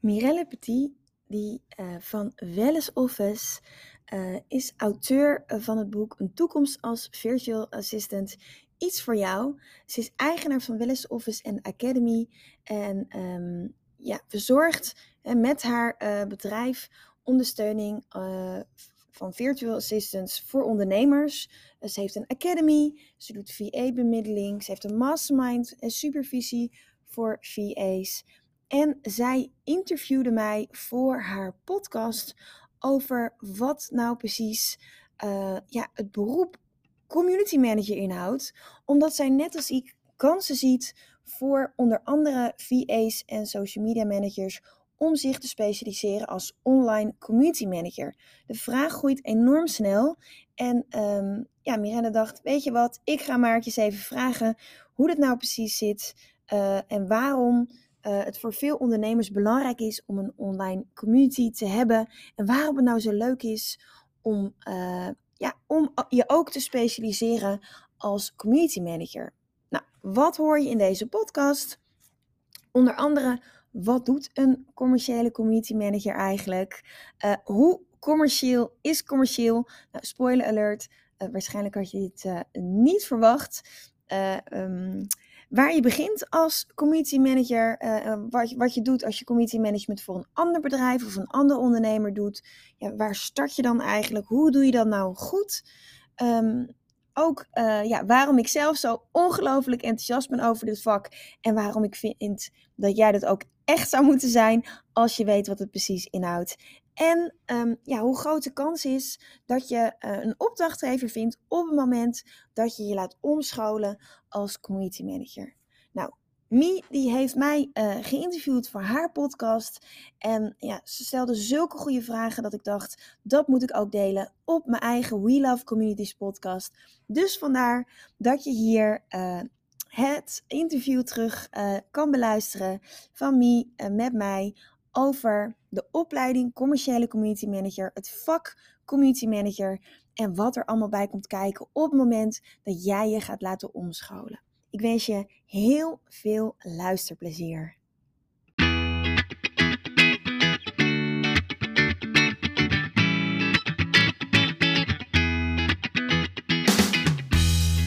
Mirelle Petit, die uh, van Welles Office, uh, is auteur van het boek Een toekomst als virtual assistant. Iets voor jou. Ze is eigenaar van Welles Office en Academy en um, ja, verzorgt met haar bedrijf ondersteuning van virtual assistants voor ondernemers. ze heeft een academy, ze doet VA-bemiddeling, ze heeft een mastermind en supervisie voor VA's. En zij interviewde mij voor haar podcast over wat nou precies uh, ja, het beroep community manager inhoudt. Omdat zij net als ik kansen ziet voor onder andere VA's en social media managers om zich te specialiseren als online community manager. De vraag groeit enorm snel. En um, ja, Miranda dacht, weet je wat, ik ga maar eens even vragen hoe dat nou precies zit uh, en waarom uh, het voor veel ondernemers belangrijk is om een online community te hebben. En waarom het nou zo leuk is om, uh, ja, om je ook te specialiseren als community manager. Nou, wat hoor je in deze podcast? Onder andere, wat doet een commerciële community manager eigenlijk? Uh, hoe commercieel is commercieel? Nou, spoiler alert, waarschijnlijk had je dit niet verwacht. Um, Waar je begint als community manager, uh, wat, wat je doet als je community management voor een ander bedrijf of een ander ondernemer doet. Ja, waar start je dan eigenlijk? Hoe doe je dat nou goed? Um, ook uh, ja, waarom ik zelf zo ongelooflijk enthousiast ben over dit vak. En waarom ik vind dat jij dat ook echt zou moeten zijn als je weet wat het precies inhoudt. En um, ja, hoe groot de kans is dat je uh, een opdrachtgever vindt op het moment dat je je laat omscholen als community manager. Nou, Mie die heeft mij uh, geïnterviewd voor haar podcast. En ja, ze stelde zulke goede vragen dat ik dacht, dat moet ik ook delen op mijn eigen We Love Communities podcast. Dus vandaar dat je hier uh, het interview terug kan beluisteren van Mie met mij over de opleiding commerciële community manager, het vak community manager en wat er allemaal bij komt kijken op het moment dat jij je gaat laten omscholen. Ik wens je heel veel luisterplezier.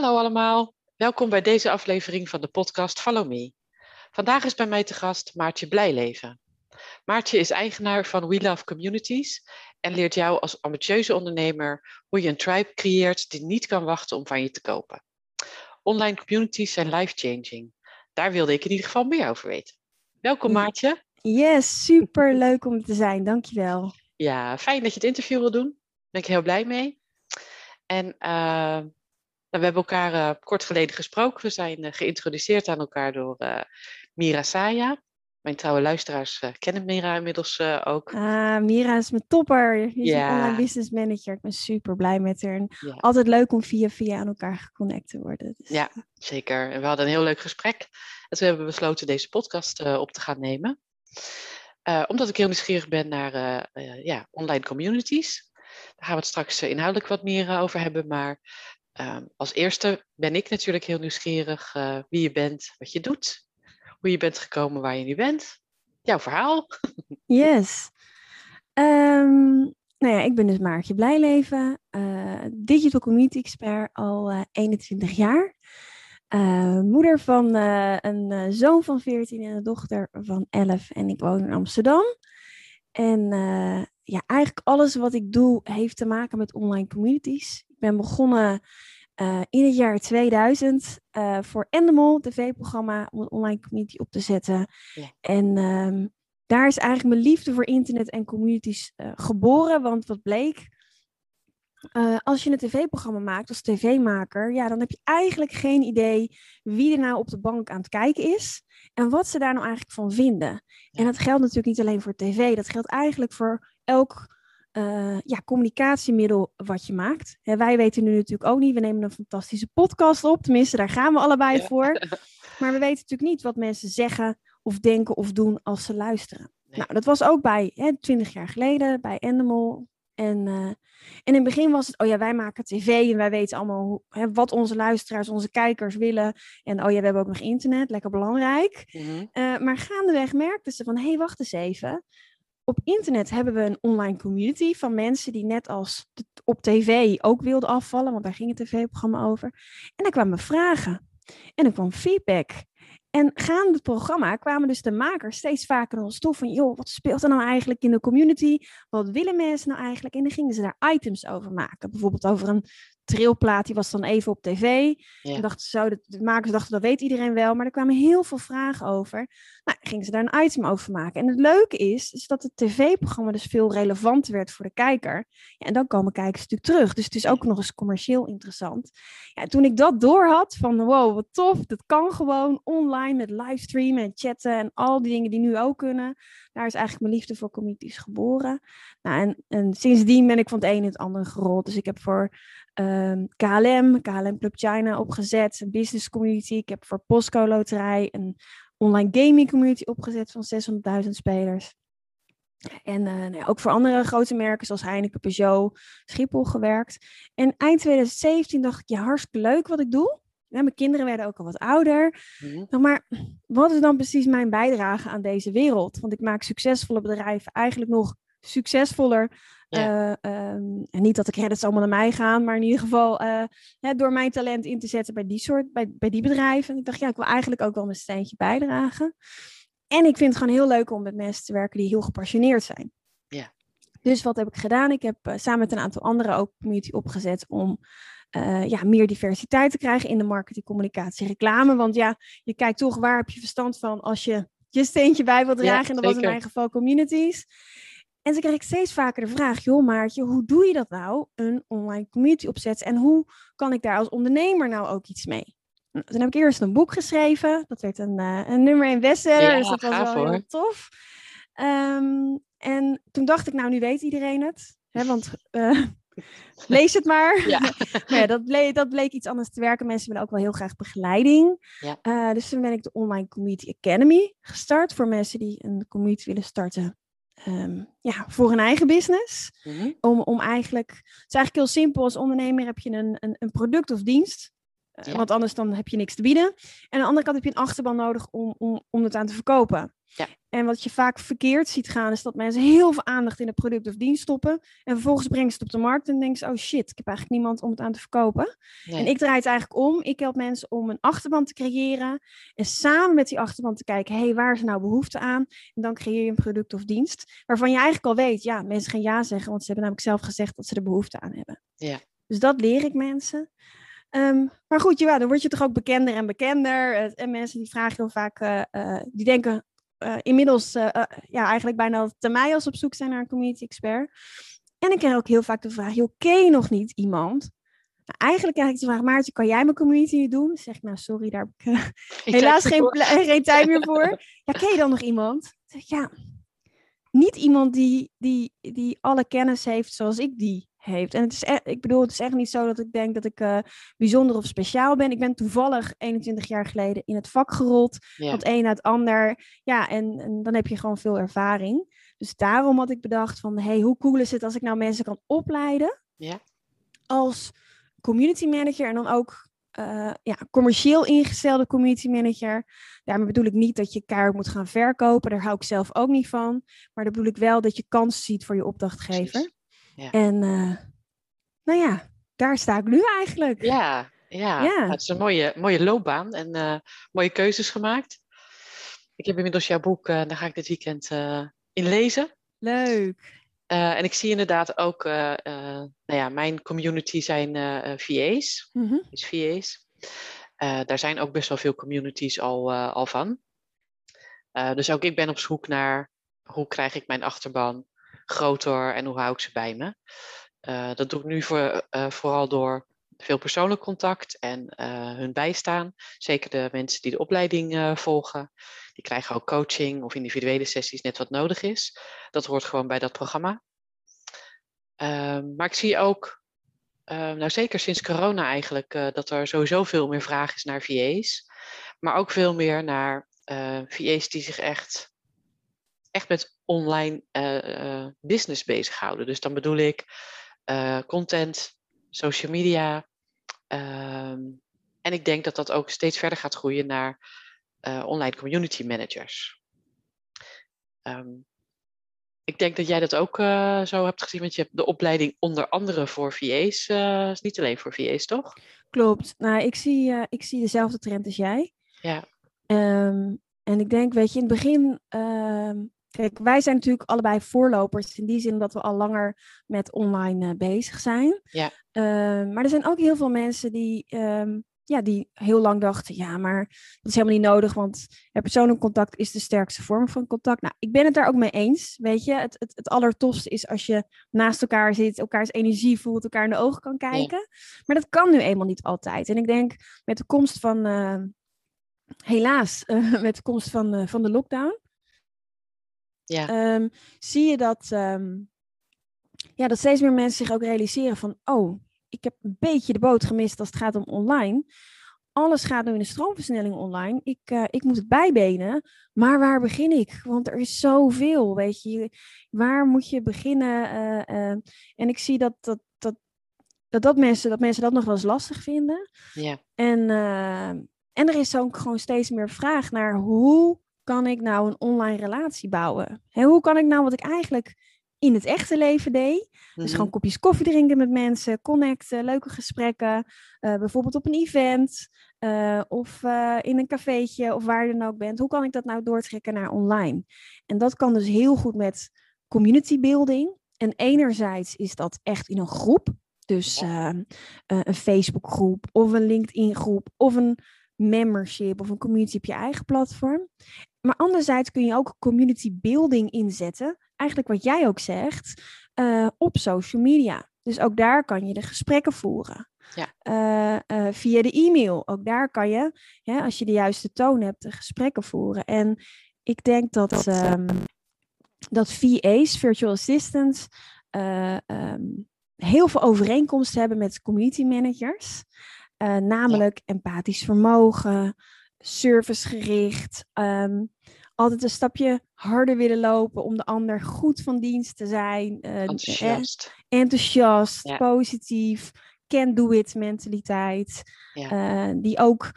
Hallo allemaal, welkom bij deze aflevering van de podcast Follow Me. Vandaag is bij mij te gast Maartje Blijleven. Maartje is eigenaar van We Love Communities en leert jou als ambitieuze ondernemer hoe je een tribe creëert die niet kan wachten om van je te kopen. Online communities zijn life-changing. Daar wilde ik in ieder geval meer over weten. Welkom Maartje. Yes, super leuk om te zijn. Dankjewel. Ja, fijn dat je het interview wil doen. Daar ben ik heel blij mee. En uh, nou, we hebben elkaar uh, kort geleden gesproken. We zijn uh, geïntroduceerd aan elkaar door uh, Mira Saya. Mijn trouwe luisteraars kennen Mira inmiddels ook. Ah, Mira is mijn topper. Je is een online business manager. Ik ben super blij met haar. En ja. Altijd leuk om via via aan elkaar geconnect te worden. Dus, ja, zeker. En we hadden een heel leuk gesprek. En toen hebben we besloten deze podcast op te gaan nemen. omdat ik heel nieuwsgierig ben naar ja, online communities. Daar gaan we het straks inhoudelijk wat meer over hebben. Maar Um, als eerste ben ik natuurlijk heel nieuwsgierig uh, wie je bent, wat je doet, hoe je bent gekomen waar je nu bent. Jouw verhaal. Yes. Um, nou ja, ik ben dus Maartje Blijleven, uh, digital community expert al uh, 21 jaar. Uh, moeder van een zoon van 14 en een dochter van 11 en ik woon in Amsterdam. En ja, eigenlijk alles wat ik doe heeft te maken met online communities ben begonnen uh, in het jaar 2000 uh, eh, voor Endemol, tv-programma, om een online community op te zetten. Ja. En um, daar is eigenlijk mijn liefde voor internet en communities uh, geboren. Want wat bleek, als je een tv-programma maakt als tv-maker, ja, dan heb je eigenlijk geen idee wie er nou op de bank aan het kijken is en wat ze daar nou eigenlijk van vinden. En dat geldt natuurlijk niet alleen voor tv, dat geldt eigenlijk voor elk uh, ja, communicatiemiddel wat je maakt. Hè, wij weten nu natuurlijk ook niet, we nemen een fantastische podcast op, tenminste daar gaan we allebei voor. Maar we weten natuurlijk niet wat mensen zeggen of denken of doen als ze luisteren. Nou, dat was ook bij hè, 20 jaar geleden, bij Animal. En, uh, en in het begin was het, oh ja, wij maken tv en wij weten allemaal hoe, hè, wat onze luisteraars, onze kijkers willen. En oh ja, we hebben ook nog internet, lekker belangrijk. Mm -hmm. uh, maar gaandeweg merkten ze van, hé, hey, wacht eens even. Op internet hebben we een online community van mensen die net als op tv ook wilden afvallen, want daar ging het tv-programma over. En daar kwamen vragen. En er kwam feedback. En gaande het programma kwamen dus de makers steeds vaker ons toe van, joh, wat speelt er nou eigenlijk in de community? Wat willen mensen nou eigenlijk? En dan gingen ze daar items over maken. Bijvoorbeeld over een trilplaat, die was dan even op tv. Ja. En dachten zo, de, de, makers dachten, dat weet iedereen wel. Maar er kwamen heel veel vragen over. Nou, gingen ze daar een item over maken. En het leuke is, is dat het tv-programma dus veel relevanter werd voor de kijker. Ja, en dan komen kijkers natuurlijk terug. Dus het is ook nog eens commercieel interessant. Ja, toen ik dat door had, van wow, wat tof. Dat kan gewoon online met livestreamen en chatten en al die dingen die nu ook kunnen. Daar is eigenlijk mijn liefde voor communities geboren. Nou, en, en sindsdien ben ik van het een in het andere gerold. Dus ik heb voor um, KLM, KLM Club China opgezet, een business community. Ik heb voor Postco Loterij een online gaming community opgezet van 600.000 spelers. En uh, nou ja, ook voor andere grote merken zoals Heineken, Peugeot, Schiphol gewerkt. En eind 2017 dacht ik, ja, hartstikke leuk wat ik doe. Ja, mijn kinderen werden ook al wat ouder. Mm Maar wat is dan precies mijn bijdrage aan deze wereld? Want ik maak succesvolle bedrijven eigenlijk nog succesvoller ja. Uh, um, en niet dat de credits allemaal naar mij gaan, maar in ieder geval uh, ja, door mijn talent in te zetten bij die soort, bij, bij die bedrijven. En ik dacht, ja, ik wil eigenlijk ook wel mijn steentje bijdragen. En ik vind het gewoon heel leuk om met mensen te werken die heel gepassioneerd zijn. Ja. Dus wat heb ik gedaan? Ik heb uh, samen met een aantal anderen ook community opgezet om ja, meer diversiteit te krijgen in de marketing, communicatie, reclame. Want ja, je kijkt toch waar heb je verstand van als je je steentje bij wilt dragen. Ja, en dat was in mijn geval communities. En toen kreeg ik steeds vaker de vraag, joh Maartje, hoe doe je dat nou, een online community opzetten? En hoe kan ik daar als ondernemer nou ook iets mee? Nou, toen heb ik eerst een boek geschreven. Dat werd een, uh, een nummer 1 bestseller, ja, dus dat was wel hoor. heel tof. Um, en toen dacht ik, nou nu weet iedereen het. Hè, want uh, lees het maar. Ja. maar ja, dat, bleek, dat bleek iets anders te werken. Mensen willen ook wel heel graag begeleiding. Ja. Uh, dus toen ben ik de Online Community Academy gestart. Voor mensen die een community willen starten um, ja, voor een eigen business. Mm -hmm. om, om eigenlijk, het is eigenlijk heel simpel. Als ondernemer heb je een, een, een product of dienst. Ja. Want anders dan heb je niks te bieden. En aan de andere kant heb je een achterban nodig om, om, om het aan te verkopen. Ja. En wat je vaak verkeerd ziet gaan, is dat mensen heel veel aandacht in het product of dienst stoppen. En vervolgens brengen ze het op de markt en denken ze, oh shit, ik heb eigenlijk niemand om het aan te verkopen. Nee. En ik draai het eigenlijk om. Ik help mensen om een achterban te creëren. En samen met die achterban te kijken, hé, hey, waar is nou behoefte aan? En dan creëer je een product of dienst. Waarvan je eigenlijk al weet, ja, mensen gaan ja zeggen. Want ze hebben namelijk zelf gezegd dat ze er behoefte aan hebben. Ja. Dus dat leer ik mensen. Um, maar goed, ja, dan word je toch ook bekender en bekender. En mensen die vragen heel vaak, uh, uh, die denken inmiddels ja, eigenlijk bijna te mij als op zoek zijn naar een community expert. En ik krijg ook heel vaak de vraag, joh, ken je nog niet iemand? Nou, eigenlijk krijg ik de vraag, Maartje, kan jij mijn community doen? Dan zeg ik, nou sorry, daar heb ik helaas geen, geen tijd meer voor. Ja, ken je dan nog iemand? Dan zeg ik, ja, niet iemand die, die, die alle kennis heeft zoals ik die heeft. En het is echt, ik bedoel, het is echt niet zo dat ik denk dat ik uh, bijzonder of speciaal ben. Ik ben toevallig 21 jaar geleden in het vak gerold. Ja. Van het een naar het ander. Ja, en, en, dan heb je gewoon veel ervaring. Dus daarom had ik bedacht van, hey, hoe cool is het als ik nou mensen kan opleiden? Ja. Als community manager en dan ook uh, ja, commercieel ingestelde community manager. Daarmee bedoel ik niet dat je kaart moet gaan verkopen. Daar hou ik zelf ook niet van. Maar dan bedoel ik wel dat je kansen ziet voor je opdrachtgever. Ja. En uh, nou ja, daar sta ik nu eigenlijk. Ja, ja. Ja. Nou, het is een mooie, mooie loopbaan en uh, mooie keuzes gemaakt. Ik heb inmiddels jouw boek, uh, daar ga ik dit weekend in lezen. Leuk. Uh, en ik zie inderdaad ook, uh, uh, nou ja, mijn community zijn VA's. Mm -hmm. Dus VA's. daar zijn ook best wel veel communities al, al van. dus ook ik ben op zoek naar hoe krijg ik mijn achterban groter en hoe hou ik ze bij me. dat doe ik nu voor, vooral door veel persoonlijk contact en hun bijstaan. Zeker de mensen die de opleiding volgen. Die krijgen ook coaching of individuele sessies, net wat nodig is. Dat hoort gewoon bij dat programma. Ehm, maar ik zie ook, ehm, nou zeker sinds corona eigenlijk, dat er sowieso veel meer vraag is naar VA's. Maar ook veel meer naar VA's die zich echt, echt met online uh, business bezighouden. Dus dan bedoel ik content, social media. Ehm, en ik denk dat dat ook steeds verder gaat groeien naar online community managers. Um, ik denk dat jij dat ook uh, zo hebt gezien, want je hebt de opleiding onder andere voor VA's. Uh, eh, is niet alleen voor VA's, toch? Klopt. Nou, ik zie, uh, ik zie dezelfde trend als jij. Ja. Um, en ik denk, weet je, in het begin. Kijk, wij zijn natuurlijk allebei voorlopers. In die zin dat we al langer met online bezig zijn. Ja. Uh, maar er zijn ook heel veel mensen die. Um, ja, die heel lang dachten, ja, maar dat is helemaal niet nodig, want ja, persoonlijk contact is de sterkste vorm van contact. Nou, ik ben het daar ook mee eens, weet je. Het, het, het allertofste is als je naast elkaar zit, elkaars energie voelt, elkaar in de ogen kan kijken. Maar dat kan nu eenmaal niet altijd. En ik denk met de komst van, uh, helaas, met de komst van, uh, van de lockdown, ja. um, zie je dat, um, ja, dat steeds meer mensen zich ook realiseren van, oh, ik heb een beetje de boot gemist als het gaat om online. Alles gaat nu in de stroomversnelling online. Ik, uh, ik moet het bijbenen. Maar waar begin ik? Want er is zoveel, weet je. Waar moet je beginnen? Uh, uh, en ik zie dat dat, dat, dat, dat, mensen, dat mensen dat nog wel eens lastig vinden. Ja. En, en er is ook gewoon steeds meer vraag naar hoe kan ik nou een online relatie bouwen? Hè, hoe kan ik nou wat ik eigenlijk in het echte leven deed. Dus Mhm. gewoon kopjes koffie drinken met mensen, connecten, leuke gesprekken. eh, bijvoorbeeld op een event eh, of eh, in een cafeetje of waar je dan ook bent. Hoe kan ik dat nou doortrekken naar online? En dat kan dus heel goed met community building. En enerzijds is dat echt in een groep. Dus een Facebookgroep of een LinkedIn groep of een membership of een community op je eigen platform. Maar anderzijds kun je ook community building inzetten. Eigenlijk wat jij ook zegt, eh, op social media. Dus ook daar kan je de gesprekken voeren. Ja. Eh, eh, via de e-mail. Ook daar kan je, als je de juiste toon hebt, de gesprekken voeren. En ik denk dat, ehm, dat VA's, virtual assistants, eh, ehm, heel veel overeenkomsten hebben met community managers. Namelijk empathisch vermogen, servicegericht, ehm, altijd een stapje harder willen lopen om de ander goed van dienst te zijn. eh, eh, Enthousiast. enthousiast, Ja. positief, can-do-it mentaliteit. Ja. eh, die ook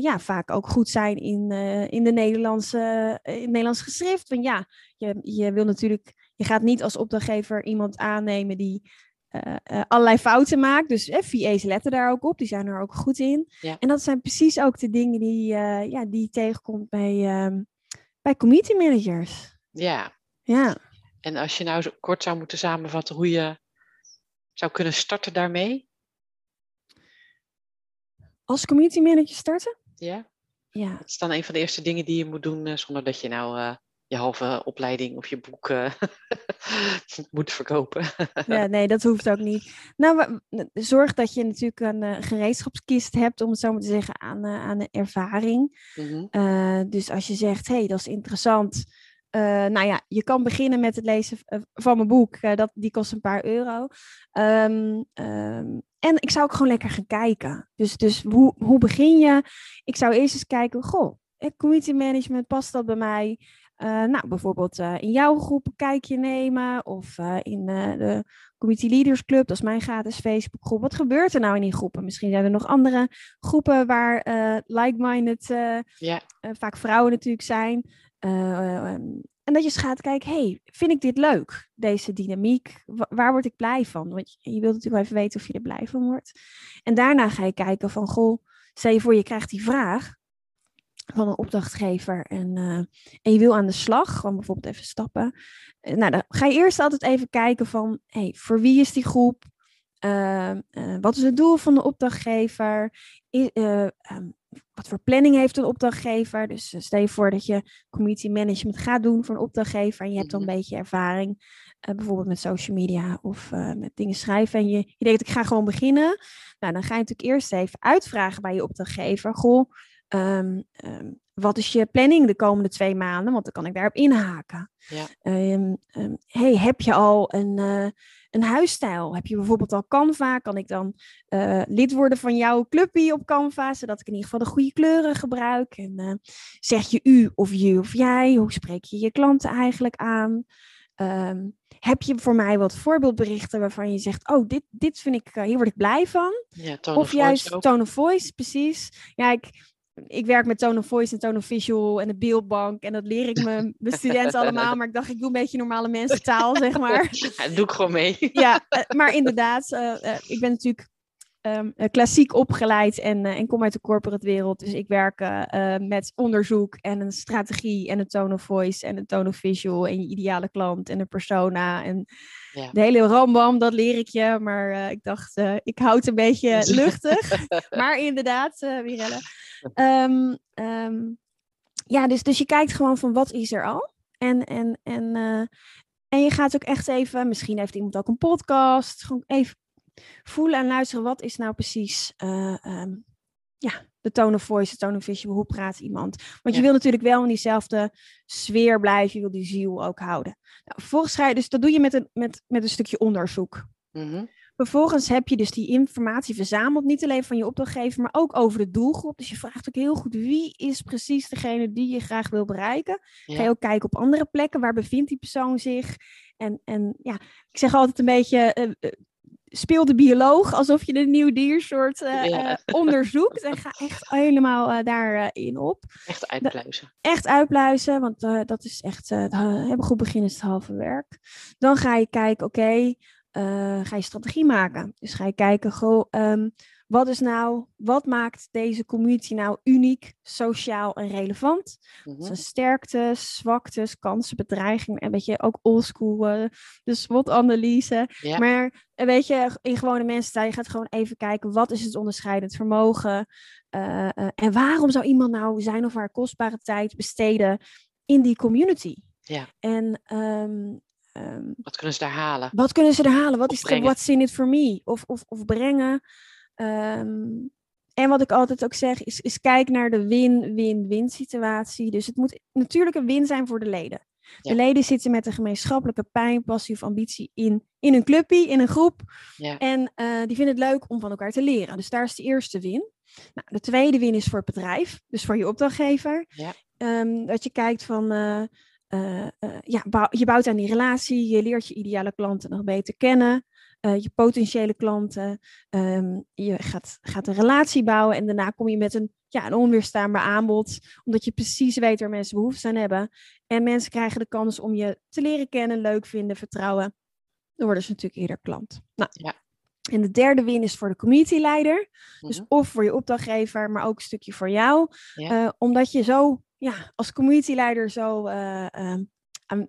ja, vaak ook goed zijn in, in, de Nederlandse, in het Nederlands geschrift. Want ja, je, je wil natuurlijk, je gaat niet als opdrachtgever iemand aannemen die eh, allerlei fouten maakt. Dus eh, VA's letten daar ook op, die zijn er ook goed in. Ja. En dat zijn precies ook de dingen die, eh, ja, die je tegenkomt bij, ehm, bij community managers. ja. Ja. En als je nou kort zou moeten samenvatten hoe je zou kunnen starten daarmee. Als community manager starten? Ja. Ja. Wat is dan een van de eerste dingen die je moet doen zonder dat je nou je halve opleiding of je boek eh, moet verkopen? ja, nee, dat hoeft ook niet. Nou, zorg dat je natuurlijk een eh, gereedschapskist hebt, om het zo maar te zeggen, aan, eh, aan de ervaring. Mhm. Dus als je zegt, hé, hey, dat is interessant. nou ja, je kan beginnen met het lezen van mijn boek. dat, die kost een paar euro. Ehm, ehm, en ik zou ook gewoon lekker gaan kijken. Dus, dus hoe, hoe begin je? Ik zou eerst eens kijken, goh, community management, past dat bij mij? Eh, nou, bijvoorbeeld eh, in jouw groep een kijkje nemen. Of eh, in de Community Leaders Club, dat is mijn gratis Facebookgroep. Wat gebeurt er nou in die groepen? Misschien zijn er nog andere groepen waar like-minded vaak vrouwen natuurlijk zijn. Eh, ehm, en dat je eens gaat kijken, hey, vind ik dit leuk, deze dynamiek? Wa- waar word ik blij van? Want je, je wilt natuurlijk wel even weten of je er blij van wordt. En daarna ga je kijken van, goh, stel je voor je krijgt die vraag van een opdrachtgever en, eh, en je wil aan de slag, gewoon bijvoorbeeld even stappen. Eh, nou, dan ga je eerst altijd even kijken van, hey, voor wie is die groep? Eh, eh, wat is het doel van de opdrachtgever? I- eh, ehm, wat voor planning heeft een opdrachtgever? Dus stel je voor dat je community management gaat doen voor een opdrachtgever en je hebt dan een Mhm. beetje ervaring, bijvoorbeeld met social media of met dingen schrijven en je, je denkt ik ga gewoon beginnen. Nou, dan ga je natuurlijk eerst even uitvragen bij je opdrachtgever. Goh, um, um, wat is je planning de komende twee maanden? Want dan kan ik daarop inhaken. Ja. Um, hey, heb je al een, uh, een huisstijl? Heb je bijvoorbeeld al Canva? Kan ik dan uh, lid worden van jouw clubje op Canva? Zodat ik in ieder geval de goede kleuren gebruik. En uh, zeg je u of je of jij? Hoe spreek je je klanten eigenlijk aan? Um, heb je voor mij wat voorbeeldberichten waarvan je zegt: Oh, dit, dit vind ik, uh, hier word ik blij van? Ja, of juist tone of voice, precies. Ja, ik, ik werk met tone of voice en tone of visual en de beeldbank. En dat leer ik mijn, mijn studenten allemaal. Maar ik dacht, ik doe een beetje normale mensentaal, zeg maar. Ja, dat doe ik gewoon mee. Ja, uh, maar inderdaad, uh, ik ben natuurlijk um, klassiek opgeleid en, uh, en kom uit de corporate wereld. Dus ik werk uh, met onderzoek en een strategie en een tone of voice en een tone of visual en je ideale klant en een persona en Ja. de hele rambam, dat leer ik je. Maar ik dacht, ik houd het een beetje luchtig. maar inderdaad, uh, Mirelle. Um, um, ja, dus, dus je kijkt gewoon van wat is er al? En, en, en, uh, en je gaat ook echt even, misschien heeft iemand ook een podcast, gewoon even voelen en luisteren. Wat is nou precies uh, um, ja, de tone of voice, de tone of visual, hoe praat iemand? Want je wil natuurlijk wel in diezelfde sfeer blijven, je wil die ziel ook houden. Nou, vervolgens ga je, dus dat doe je met een, met, met een stukje onderzoek. Mhm. Vervolgens heb je dus die informatie verzameld, niet alleen van je opdrachtgever, maar ook over de doelgroep. Dus je vraagt ook heel goed wie is precies degene die je graag wil bereiken. Ja. Ga je ook kijken op andere plekken, waar bevindt die persoon zich? En, en ja, ik zeg altijd een beetje, uh, uh, speel de bioloog alsof je een nieuw diersoort uh, Ja. onderzoekt. En ga echt helemaal daarin in op. Echt uitpluizen. Echt uitpluizen, want uh, dat is echt, uh, hebben goed beginnen is het halve werk. Dan ga je kijken, oké, okay, uh, ga je strategie maken. Dus ga je kijken, goh, um, wat is nou, wat maakt deze community nou uniek, sociaal en relevant? Mhm. Zijn sterktes, zwaktes, kansen, bedreigingen. En weet je, ook oldschool, uh, de SWOT-analyse. Maar uh, weet je, in gewone mensen, je gaat gewoon even kijken, wat is het onderscheidend vermogen? Uh, en waarom zou iemand nou zijn of haar kostbare tijd besteden in die community? Ja. En um, um, Wat kunnen ze daar halen? wat kunnen ze er halen? Wat is de what's in it for me? Of, of, of brengen. Um, en wat ik altijd ook zeg, is, is kijk naar de win-win-win situatie. Dus het moet natuurlijk een win zijn voor de leden. Ja. De leden zitten met een gemeenschappelijke pijn, passie of ambitie in, in een clubje, in een groep. Ja. En uh, die vinden het leuk om van elkaar te leren. Dus daar is de eerste win. Nou, de tweede win is voor het bedrijf, dus voor je opdrachtgever. Ja. Um, dat je kijkt van, uh, uh, ja, bouw, je bouwt aan die relatie, je leert je ideale klanten nog beter kennen. Uh, je potentiële klanten. Um, je gaat, gaat een relatie bouwen en daarna kom je met een, ja, een onweerstaanbaar aanbod. Omdat je precies weet waar mensen behoefte aan hebben. En mensen krijgen de kans om je te leren kennen, leuk vinden, vertrouwen. Dan worden ze natuurlijk eerder klant. Nou, Ja. En de derde win is voor de communityleider. Dus Mhm. of voor je opdrachtgever, maar ook een stukje voor jou. Ja. Uh, omdat je zo, ja, als communityleider zo, uh, um, um,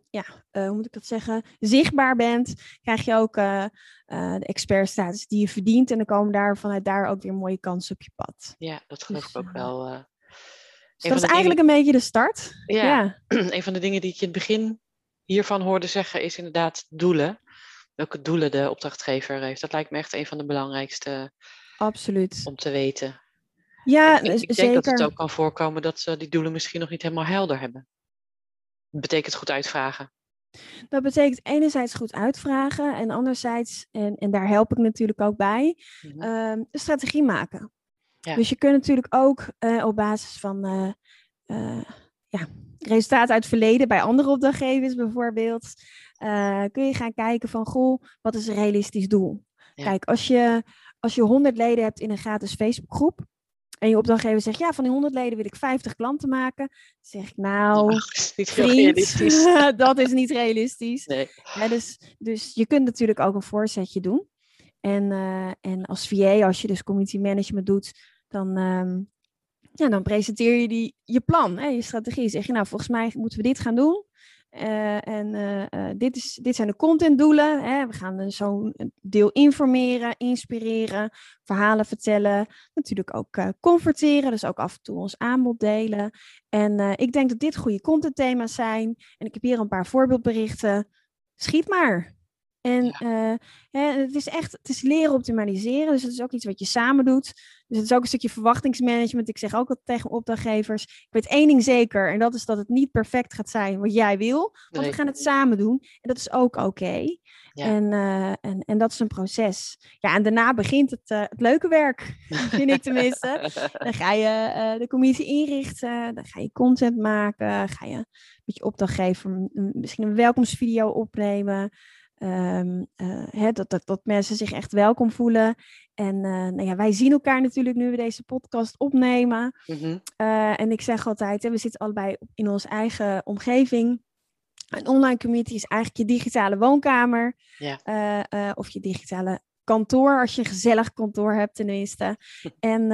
ja, uh, hoe moet ik dat zeggen, zichtbaar bent, krijg je ook uh, de expertstatus die je verdient. En dan komen daar vanuit daar ook weer mooie kansen op je pad. ja, dat geloof Dus, ik ook uh, wel. eh. Dus dat is eigenlijk een beetje de start. Ja. ja. een van de dingen die ik in het begin hiervan hoorde zeggen is inderdaad doelen. Welke doelen de opdrachtgever heeft. Dat lijkt me echt een van de belangrijkste absoluut. om te weten. Ja, ik, denk dat het zeker. ook kan voorkomen dat ze die doelen misschien nog niet helemaal helder hebben. Betekent goed uitvragen. Dat betekent enerzijds goed uitvragen en anderzijds, en, en daar help ik natuurlijk ook bij, Mhm. ehm, een strategie maken. Ja. Dus je kunt natuurlijk ook eh, op basis van eh, ja, resultaten uit het verleden bij andere opdrachtgevers bijvoorbeeld, kun je gaan kijken van, goh, wat is een realistisch doel? Ja. Kijk, als je, als je 100 leden hebt in een gratis Facebookgroep en je opdrachtgever zegt, ja, van die 100 leden wil ik 50 klanten maken, dan zeg ik, nou, dat is niet heel vriend, realistisch. dat is niet realistisch. Nee. Ja, dus, dus je kunt natuurlijk ook een voorzetje doen. En, eh, en als VA, als je dus community management doet, dan, ehm, ja, dan presenteer je die, je plan, hè, je strategie. Zeg je, nou, volgens mij moeten we dit gaan doen. Eh, en eh, eh, dit, is, dit zijn de contentdoelen. Hè. We gaan zo'n deel informeren, inspireren, verhalen vertellen. Natuurlijk ook converteren, dus ook af en toe ons aanbod delen. En ik denk dat dit goede contentthema's zijn. En ik heb hier een paar voorbeeldberichten. Schiet maar. En uh, het is echt, het is leren optimaliseren. Dus het is ook iets wat je samen doet. Dus het is ook een stukje verwachtingsmanagement. Ik zeg ook altijd tegen opdrachtgevers, ik weet één ding zeker. En dat is dat het niet perfect gaat zijn wat jij wil. Want we gaan het samen doen. En dat is ook oké. Ja. En, uh, en, en dat is een proces. Ja, en daarna begint het, uh, het leuke werk, vind ik tenminste. Dan ga je uh, de commissie inrichten, dan ga je content maken, ga je met je opdrachtgever misschien een welkomstvideo opnemen. Um, uh, dat, dat, dat mensen zich echt welkom voelen. En uh, nou ja, wij zien elkaar natuurlijk nu we deze podcast opnemen. Mm -hmm. uh, en ik zeg altijd, hè, we zitten allebei in onze eigen omgeving. Een online community is eigenlijk je digitale woonkamer. Ja. of je digitale kantoor, als je een gezellig kantoor hebt tenminste. En,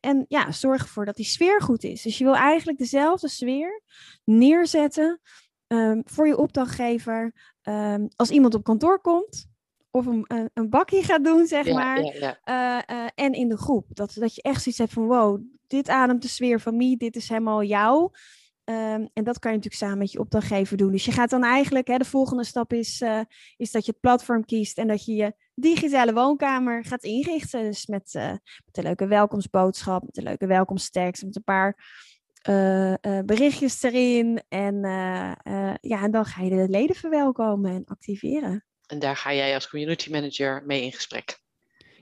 en ja, zorg ervoor dat die sfeer goed is. Dus je wil eigenlijk dezelfde sfeer neerzetten um, voor je opdrachtgever. Um, als iemand op kantoor komt, of een, een, bakje gaat doen, zeg ja, maar. Ja, ja. Uh, uh, en in de groep. Dat, dat je echt zoiets hebt van wow, dit ademt de sfeer van me, dit is helemaal jou. Um, en dat kan je natuurlijk samen met je opdrachtgever doen. Dus je gaat dan eigenlijk, hè, de volgende stap is, uh, is dat je het platform kiest en dat je je digitale woonkamer gaat inrichten. Dus met, met een leuke welkomstboodschap, met een leuke welkomsttekst, met een paar uh, uh, berichtjes erin. En, uh, ja, en dan ga je de leden verwelkomen en activeren. En daar ga jij als community manager mee in gesprek.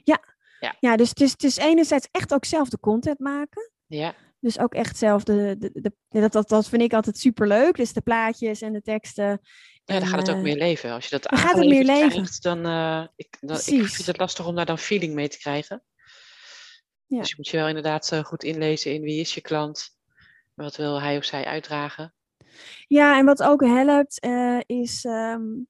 Ja, ja. ja dus het is, het is enerzijds echt ook zelf de content maken. Ja. Dus ook echt zelf de, de, de, dat, dat, dat vind ik altijd super leuk. Dus de plaatjes en de teksten. Ja, dan gaat het ook meer leven. Als je dat dan gaat het meer leven. Krijgt, dan, uh, ik, dan ik vind het lastig om daar dan feeling mee te krijgen. Ja. Dus je moet je wel inderdaad goed inlezen in wie is je klant. Wat wil hij of zij uitdragen? Ja, en wat ook helpt uh, is, um,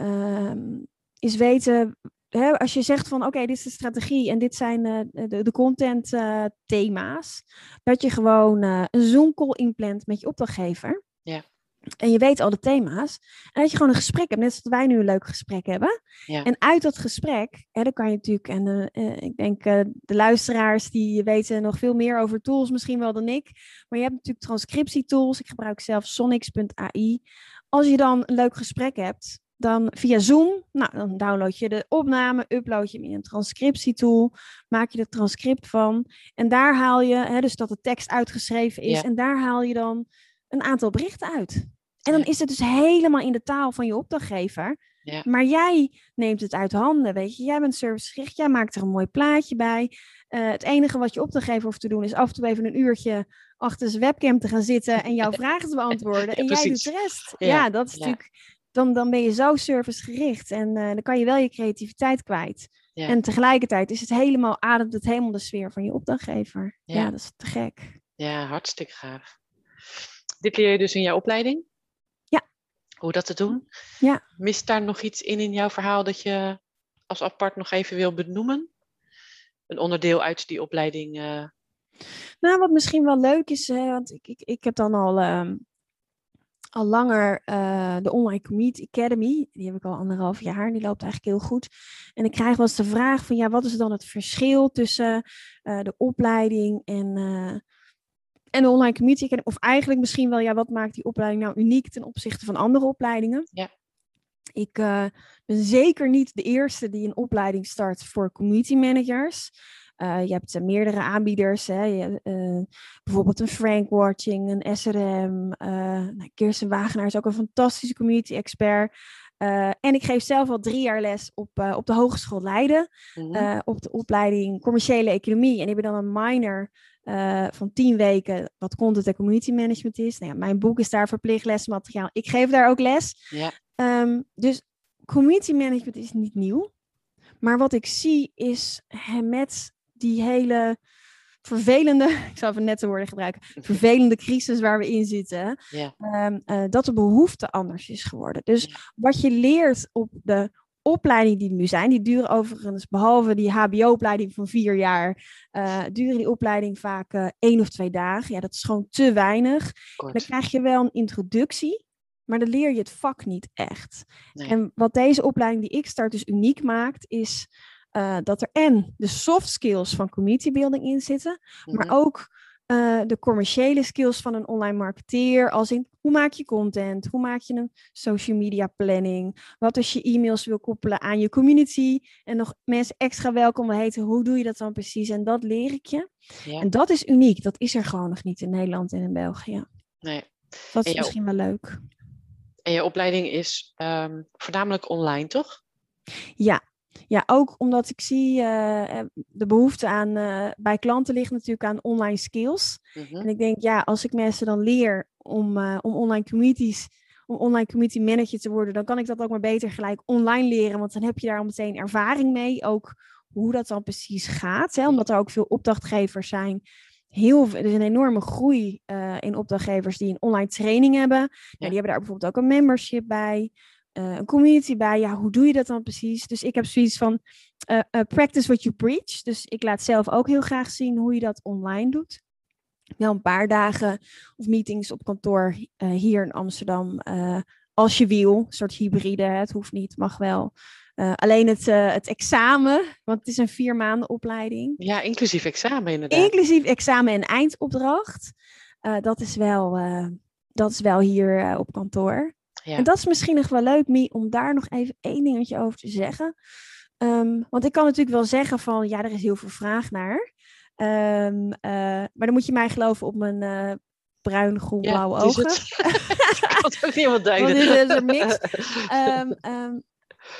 um, is weten, hè, als je zegt van oké, okay, dit is de strategie en dit zijn uh, de, de content uh, thema's, dat je gewoon een Zoom call inplant met je opdrachtgever. Ja. En je weet al de thema's. En dat je gewoon een gesprek hebt, net zoals wij nu een leuk gesprek hebben. Ja. En uit dat gesprek, hè, dan kan je natuurlijk, en uh, ik denk uh, de luisteraars die weten nog veel meer over tools misschien wel dan ik. Maar je hebt natuurlijk transcriptietools. Ik gebruik zelf sonics.ai. Als je dan een leuk gesprek hebt, dan via Zoom, nou, dan download je de opname, upload je hem in een transcriptietool, maak je er transcript van. En daar haal je, hè, dus dat de tekst uitgeschreven is, ja. en daar haal je dan een aantal berichten uit. En dan is het dus helemaal in de taal van je opdrachtgever. Ja. Maar jij neemt het uit handen, weet je. Jij bent servicegericht, jij maakt er een mooi plaatje bij. Uh, het enige wat je opdrachtgever hoeft te doen is af en toe even een uurtje achter zijn webcam te gaan zitten en jouw vragen te beantwoorden. en jij doet de rest. Ja, ja dat is natuurlijk, dan, dan ben je zo servicegericht en uh, dan kan je wel je creativiteit kwijt. En tegelijkertijd is het helemaal, ademt het helemaal de sfeer van je opdrachtgever. Ja, dat is te gek. Ja, hartstikke gaaf. Dit leer je dus in jouw opleiding? Ja. Hoe dat te doen? Ja. Mist daar nog iets in in jouw verhaal dat je als apart nog even wil benoemen? Een onderdeel uit die opleiding? Uh... Nou, wat misschien wel leuk is, hè, want ik, ik, ik heb dan al, uh, al langer uh, de Online Community Academy. Die heb ik al anderhalf jaar. Die loopt eigenlijk heel goed. En ik krijg wel eens de vraag van, ja, wat is dan het verschil tussen de opleiding en en de online community Of eigenlijk misschien wel, ja, wat maakt die opleiding nou uniek ten opzichte van andere opleidingen? Ja. Ik uh, ben zeker niet de eerste die een opleiding start voor community managers. Uh, je hebt uh, meerdere aanbieders, hè. Je, bijvoorbeeld een Frank Watching, een SRM. Nou, Kirsten Wagenaar is ook een fantastische community expert. en ik geef zelf al drie jaar les op, op de Hogeschool Leiden, mm op de opleiding Commerciële Economie. En ik ben dan een minor uh, van tien weken wat content en community management is. Nou ja, mijn boek is daar verplicht lesmateriaal. Ik geef daar ook les. Ja. Um, dus community management is niet nieuw. Maar wat ik zie is met die hele vervelende, ik zal even net de woorden gebruiken, vervelende crisis waar we in zitten, ja. um, uh, dat de behoefte anders is geworden. Dus ja. wat je leert op de opleidingen die er nu zijn, die duren overigens, behalve die HBO-opleiding van vier jaar, uh, duren die opleiding vaak uh, één of twee dagen. Ja, dat is gewoon te weinig. Dan krijg je wel een introductie maar dan leer je het vak niet echt. Nee. En wat deze opleiding die ik start dus uniek maakt, is eh, dat er en de soft skills van community building in zitten, maar Mhm. ook eh, de commerciële skills van een online marketeer, als in hoe maak je content, hoe maak je een social media planning, wat als je e-mails wil koppelen aan je community en nog mensen extra welkom wil heten, hoe doe je dat dan precies? En dat leer ik je. Ja. En dat is uniek, dat is er gewoon nog niet in Nederland en in België. Nee. Dat is misschien wel leuk. En je opleiding is ehm, voornamelijk online, toch? Ja. Ja, ook omdat ik zie eh, eh, de behoefte aan eh, bij klanten ligt natuurlijk aan online skills. Mhm. En ik denk, ja, als ik mensen dan leer om, om online communities, om online community manager te worden, dan kan ik dat ook maar beter gelijk online leren. Want dan heb je daar al meteen ervaring mee. Ook hoe dat dan precies gaat. Hè? Omdat er ook veel opdrachtgevers zijn. Heel, er is een enorme groei in opdrachtgevers die een online training hebben. Nou, die hebben daar bijvoorbeeld ook een membership bij. Eh, een community bij. Ja, hoe doe je dat dan precies? Dus ik heb zoiets van eh, eh, practice what you preach. Dus ik laat zelf ook heel graag zien hoe je dat online doet. Wel een paar dagen of meetings op kantoor hier in Amsterdam. als je wil, een soort hybride. hè, Het hoeft niet, mag wel. Alleen het, het examen, want het is een vier maanden opleiding. Ja, inclusief examen inderdaad. Inclusief examen en eindopdracht. Dat, is wel, dat is wel hier op kantoor. Ja. En dat is misschien nog wel leuk, Mie, om daar nog even één dingetje over te zeggen. Ehm, want ik kan natuurlijk wel zeggen van, ja, er is heel veel vraag naar. Ehm, eh, maar dan moet je mij geloven op mijn eh, bruin, groen, blauwe is ogen. ik kan het ook niet. Want dit is een mix. Ehm, ehm,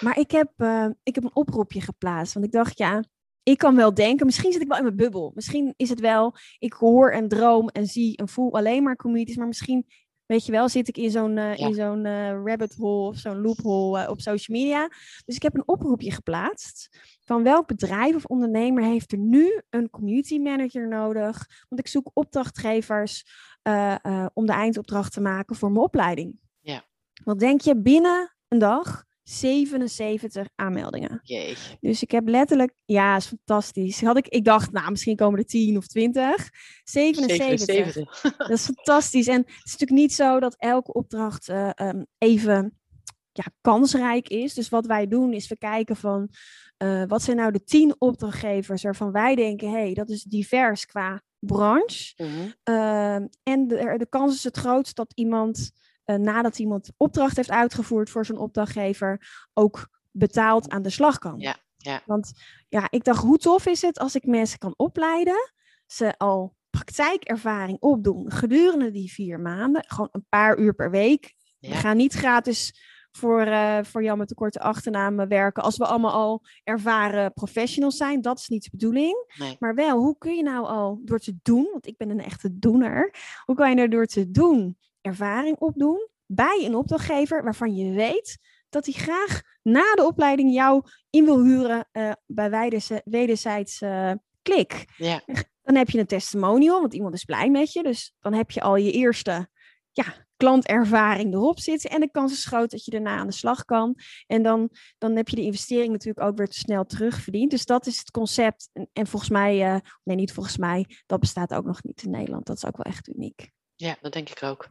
maar ik heb, eh, ik heb een oproepje geplaatst. Want ik dacht, ja, ik kan wel denken. Misschien zit ik wel in mijn bubbel. Misschien is het wel, ik hoor en droom en zie en voel alleen maar communities. Maar misschien, weet je wel, zit ik in zo'n eh, Ja. in zo'n eh, rabbit hole of zo'n loophole eh, op social media. Dus ik heb een oproepje geplaatst. Van welk bedrijf of ondernemer heeft er nu een community manager nodig? Want ik zoek opdrachtgevers om de eindopdracht te maken voor mijn opleiding. Ja. Wat denk je binnen een dag? 77 aanmeldingen. Jeetje. Dus ik heb letterlijk, ja, is fantastisch. Had ik, ik dacht, nou, misschien komen er 10 of 20. 77. 77. Dat is fantastisch. En het is natuurlijk niet zo dat elke opdracht eh, ehm, even ja, kansrijk is. Dus wat wij doen is we kijken van eh, wat zijn nou de 10 opdrachtgevers waarvan wij denken, hé, hey, dat is divers qua branche. Mhm. Ehm, en de, de kans is het grootst dat iemand, eh, nadat iemand opdracht heeft uitgevoerd voor zijn opdrachtgever, ook betaald aan de slag kan. Ja, ja. Want ja, ik dacht, hoe tof is het als ik mensen kan opleiden, ze al praktijkervaring opdoen gedurende die vier maanden, gewoon een paar uur per week. We gaan niet gratis voor, eh, voor Jan met de korte achternaam werken als we allemaal al ervaren professionals zijn. Dat is niet de bedoeling. Nee. Maar wel, hoe kun je nou al door te doen, want ik ben een echte doener, hoe kan je er door te doen ervaring opdoen bij een opdrachtgever waarvan je weet dat hij graag na de opleiding jou in wil huren eh, bij wederzij- wederzijds eh, klik. Ja. Dan heb je een testimonial, want iemand is blij met je. Dus dan heb je al je eerste ja, klantervaring erop zitten. En de kans is groot dat je daarna aan de slag kan. En dan, dan heb je de investering natuurlijk ook weer te snel terugverdiend. Dus dat is het concept. En, en volgens mij, eh, nee niet volgens mij, dat bestaat ook nog niet in Nederland. Dat is ook wel echt uniek. ja, dat denk ik ook.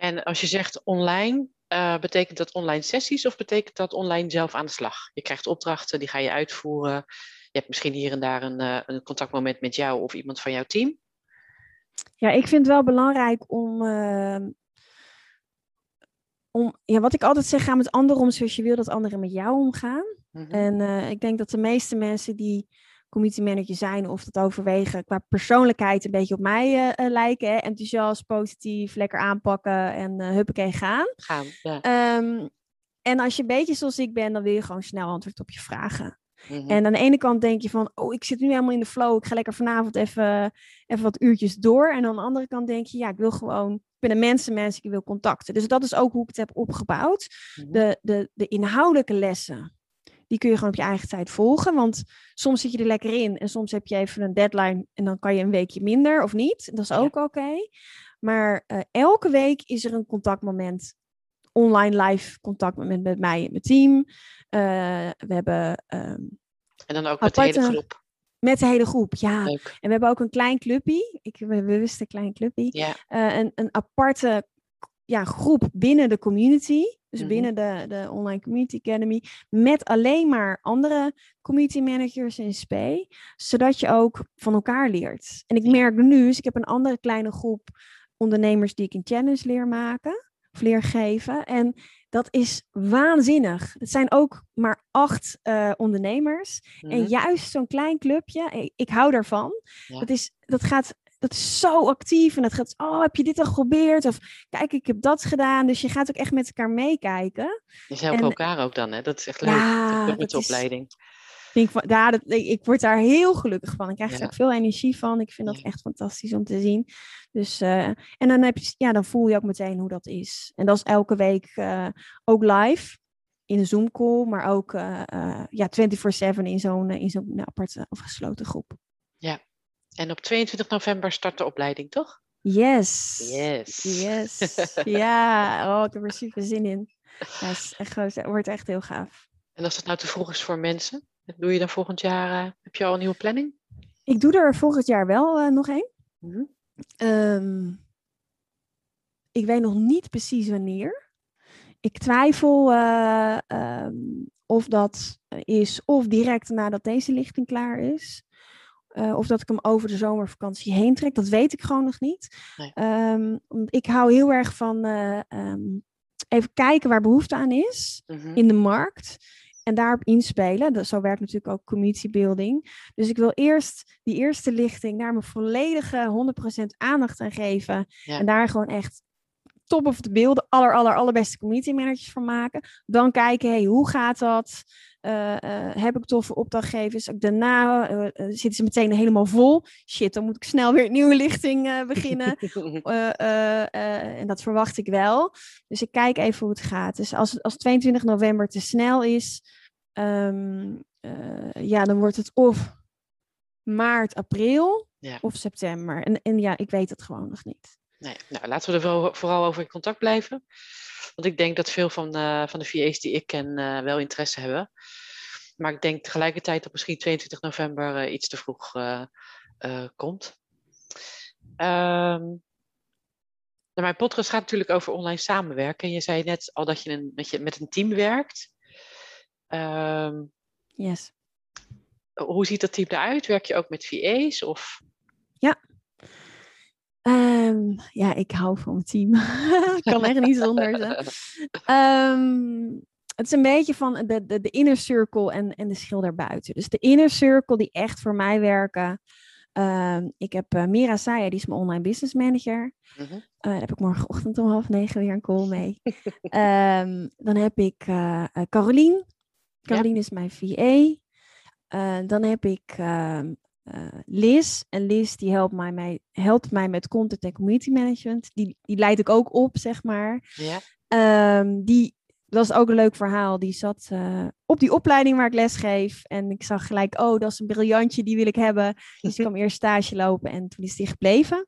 En als je zegt online, eh, betekent dat online sessies of betekent dat online zelf aan de slag? Je krijgt opdrachten, die ga je uitvoeren. Je hebt misschien hier en daar een, eh, een contactmoment met jou of iemand van jouw team. Ja, ik vind het wel belangrijk om, ehm, om ja, wat ik altijd zeg, ga met anderen om zoals je wil dat anderen met jou omgaan. Mhm. En eh, ik denk dat de meeste mensen die community manager zijn of dat overwegen qua persoonlijkheid een beetje op mij eh, eh, lijken. Hè? Enthousiast, positief, lekker aanpakken en eh huppakee gaan. Gaan, ja. Ehm, en als je een beetje zoals ik ben, dan wil je gewoon snel antwoord op je vragen. Mhm. En aan de ene kant denk je van, oh, ik zit nu helemaal in de flow. Ik ga lekker vanavond even, even wat uurtjes door. En aan de andere kant denk je, ja, ik wil gewoon, ik ben een mensenmens, ik wil contacten. Dus dat is ook hoe ik het heb opgebouwd. Mhm. De, de, de inhoudelijke lessen, die kun je gewoon op je eigen tijd volgen. Want soms zit je er lekker in en soms heb je even een deadline en dan kan je een weekje minder of niet. Dat is Ja. ook oké. Maar eh, elke week is er een contactmoment. Online live contactmoment met mij en mijn team. Eh, we hebben ehm, En dan ook met de hele groep. met de hele groep, ja. Leuk. En we hebben ook een klein clubje. Ik ben bewust een klein clubje. Ja, Eh, een, een aparte ja, groep binnen de community. Dus Mhm. binnen de, de Online Community Academy. Met alleen maar andere community managers in SP. Zodat je ook van elkaar leert. En ik merk nu, dus ik heb een andere kleine groep ondernemers die ik in challenge leer maken. Of leer geven. En dat is waanzinnig. Het zijn ook maar acht eh, ondernemers. En Mhm. juist zo'n klein clubje, ik, ik hou daarvan. Ja. Dat, is, dat, gaat, dat is zo actief en dat gaat, oh, heb je dit al geprobeerd? Of kijk, ik heb dat gedaan. Dus je gaat ook echt met elkaar meekijken. Je helpt en- elkaar ook dan, hè? Dat is echt leuk. Ja, dat met de opleiding. Van, ja, dat, ik, ik word daar heel gelukkig van. Ik krijg er Ja. ook veel energie van. Ik vind dat Ja. echt fantastisch om te zien. Dus, eh, en dan, heb je, ja, dan voel je ook meteen hoe dat is. En dat is elke week eh, ook live. In een Zoom call, maar ook eh, ja, 24-7 in zo'n in zo'n aparte of gesloten groep. En op 22 november start de opleiding, toch? Yes. Yes. Yes. ja, oh, ik heb er super zin in. Ja, het is echt, het wordt echt heel gaaf. En als het nou te vroeg is voor mensen, doe je dan volgend jaar, eh, heb je al een nieuwe planning? Ik doe er volgend jaar wel eh, nog één. Mhm. Ehm, ik weet nog niet precies wanneer. Ik twijfel eh, ehm, of dat is of direct nadat deze lichting klaar is. Eh, of dat ik hem over de zomervakantie heen trek. Dat weet ik gewoon nog niet. Nee. Ehm, ik hou heel erg van eh, ehm, even kijken waar behoefte aan is Mhm. in de markt. En daarop inspelen. Dat, zo werkt natuurlijk ook community building. Dus ik wil eerst die eerste lichting daar mijn volledige 100% aandacht aan geven. Ja. En daar gewoon echt top of de beelden, aller, aller, allerbeste community managers van maken. Dan kijken, hey, hoe gaat dat? Eh, eh, heb ik toffe opdrachtgevers? Daarna eh, zitten ze meteen helemaal vol. Shit, dan moet ik snel weer een nieuwe lichting beginnen. En dat verwacht ik wel. Dus ik kijk even hoe het gaat. Dus als, als 22 november te snel is, ehm, eh, ja, dan wordt het of maart, april Ja. of september. En, en ja, ik weet het gewoon nog niet. Nee, nou, laten we er vooral over in contact blijven. Want ik denk dat veel van, eh, van de VA's die ik ken eh, wel interesse hebben. Maar ik denk tegelijkertijd dat misschien 22 november eh, iets te vroeg komt. Ehm, nou, mijn podcast gaat natuurlijk over online samenwerken. En je zei net al dat je, een, met, je met een team werkt. Ehm, Yes. hoe ziet dat team eruit? Werk je ook met VA's? Of... Ehm, ja, ik hou van mijn team. ik kan echt niet zonder ze. Ehm, het is een beetje van de, de, de inner circle en, en de schil daarbuiten. Dus de inner circle die echt voor mij werken. Ehm, ik heb eh, Mira Saya, die is mijn online business manager. Mhm. Eh, daar heb ik morgenochtend om half negen weer een call mee. Ehm, dan heb ik eh, Carolien. Carolien is mijn VA. Dan heb ik eh, Liz. En Liz die helpt mij, mij, helpt mij met content en community management. Die, die leid ik ook op, zeg maar. Ja? Ehm, die dat was ook een leuk verhaal. Die zat eh, op die opleiding waar ik les geef. En ik zag gelijk, oh, dat is een briljantje, die wil ik hebben. Dus ik kwam eerst stage lopen en toen is die gebleven.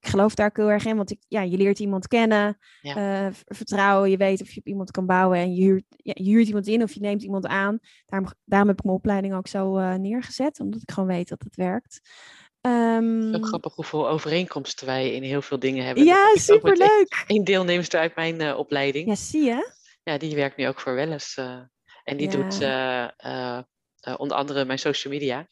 Ik geloof daar ook heel erg in, want ik, ja, je leert iemand kennen. Ja. eh, vertrouwen, je weet of je op iemand kan bouwen. En je huurt, ja, je huurt iemand in of je neemt iemand aan. Daarom, daarom heb ik mijn opleiding ook zo eh, neergezet. Omdat ik gewoon weet dat het werkt. Ehm, Ook grappig hoeveel overeenkomsten wij in heel veel dingen hebben. ja, superleuk. Een deelnemster uit mijn opleiding. Ja, zie je? Ja, die werkt nu ook voor Welles. eh, en die Ja. doet eh, eh, onder andere mijn social media.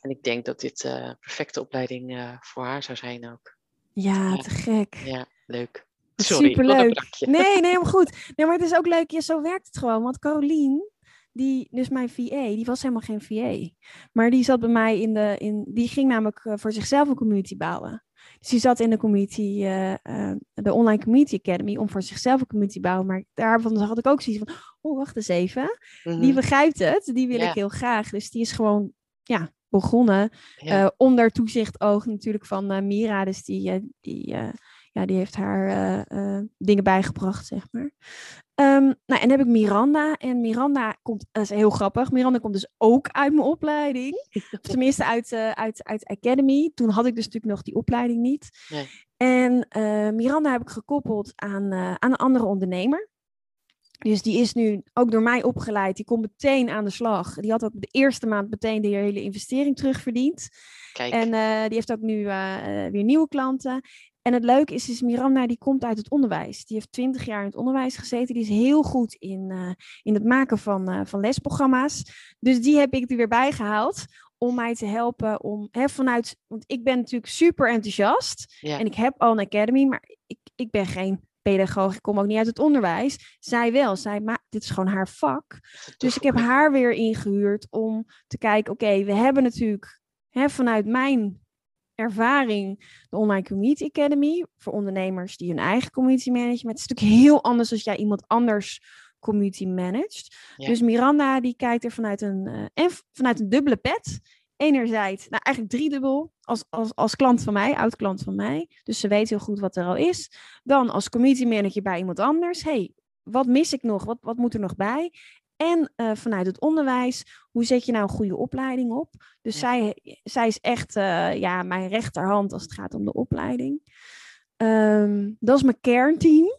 En ik denk dat dit een perfecte opleiding voor haar zou zijn ook. Ja, te gek. Ja, leuk. Sorry, Superleuk. Nee, nee, helemaal goed. Nee, maar het is ook leuk. Ja, zo werkt het gewoon. Want Carolien, die, dus mijn VA, die was helemaal geen VA. Maar die zat bij mij in de, in, die ging namelijk voor zichzelf een community bouwen. Dus die zat in de community, eh, eh, de Online Community Academy, om voor zichzelf een community te bouwen. Maar daarvan had ik ook zoiets van, oh, wacht eens even. Die Mhm, begrijpt het, die wil Ja. ik heel graag. Dus die is gewoon, ja, begonnen. ja. Eh, onder toezicht oog natuurlijk van Mira. Dus die, die, ja, die heeft haar dingen bijgebracht, zeg maar. Ehm, nou, en dan heb ik Miranda. En Miranda komt, dat is heel grappig. Miranda komt dus ook uit mijn opleiding. Of tenminste uit, eh, uit, uit Academy. Toen had ik dus natuurlijk nog die opleiding niet. Nee. En eh, Miranda heb ik gekoppeld aan, eh, aan een andere ondernemer. Dus die is nu ook door mij opgeleid. Die komt meteen aan de slag. Die had ook de eerste maand meteen de hele investering terugverdiend. Kijk, En eh, die heeft ook nu eh, eh, weer nieuwe klanten. En het leuke is, is Miranda die komt uit het onderwijs. Die heeft twintig jaar in het onderwijs gezeten. Die is heel goed in, uh, in het maken van, uh, van lesprogramma's. Dus die heb ik er weer bij gehaald om mij te helpen om hè, vanuit, want ik ben natuurlijk super enthousiast ja. en ik heb al een academy, maar ik, ik ben geen pedagoog, ik kom ook niet uit het onderwijs. Zij wel, zij maar dit is gewoon haar vak. Dus ik heb haar weer ingehuurd om te kijken, oké, we hebben natuurlijk hè, vanuit mijn ervaring de Online Community Academy voor ondernemers die hun eigen community management. Het is natuurlijk heel anders als jij iemand anders community managed. Dus Miranda die kijkt er vanuit een, uh, en vanuit een dubbele pet. Enerzijds, nou eigenlijk driedubbel, als, als, als klant van mij, oud klant van mij. Dus ze weet heel goed wat er al is. Dan als community manager bij iemand anders. hey, wat mis ik nog? Wat, wat moet er nog bij? En uh, vanuit het onderwijs, hoe zet je nou een goede opleiding op? Dus zij, zij is echt uh, ja, mijn rechterhand als het gaat om de opleiding. Um, dat is mijn kernteam.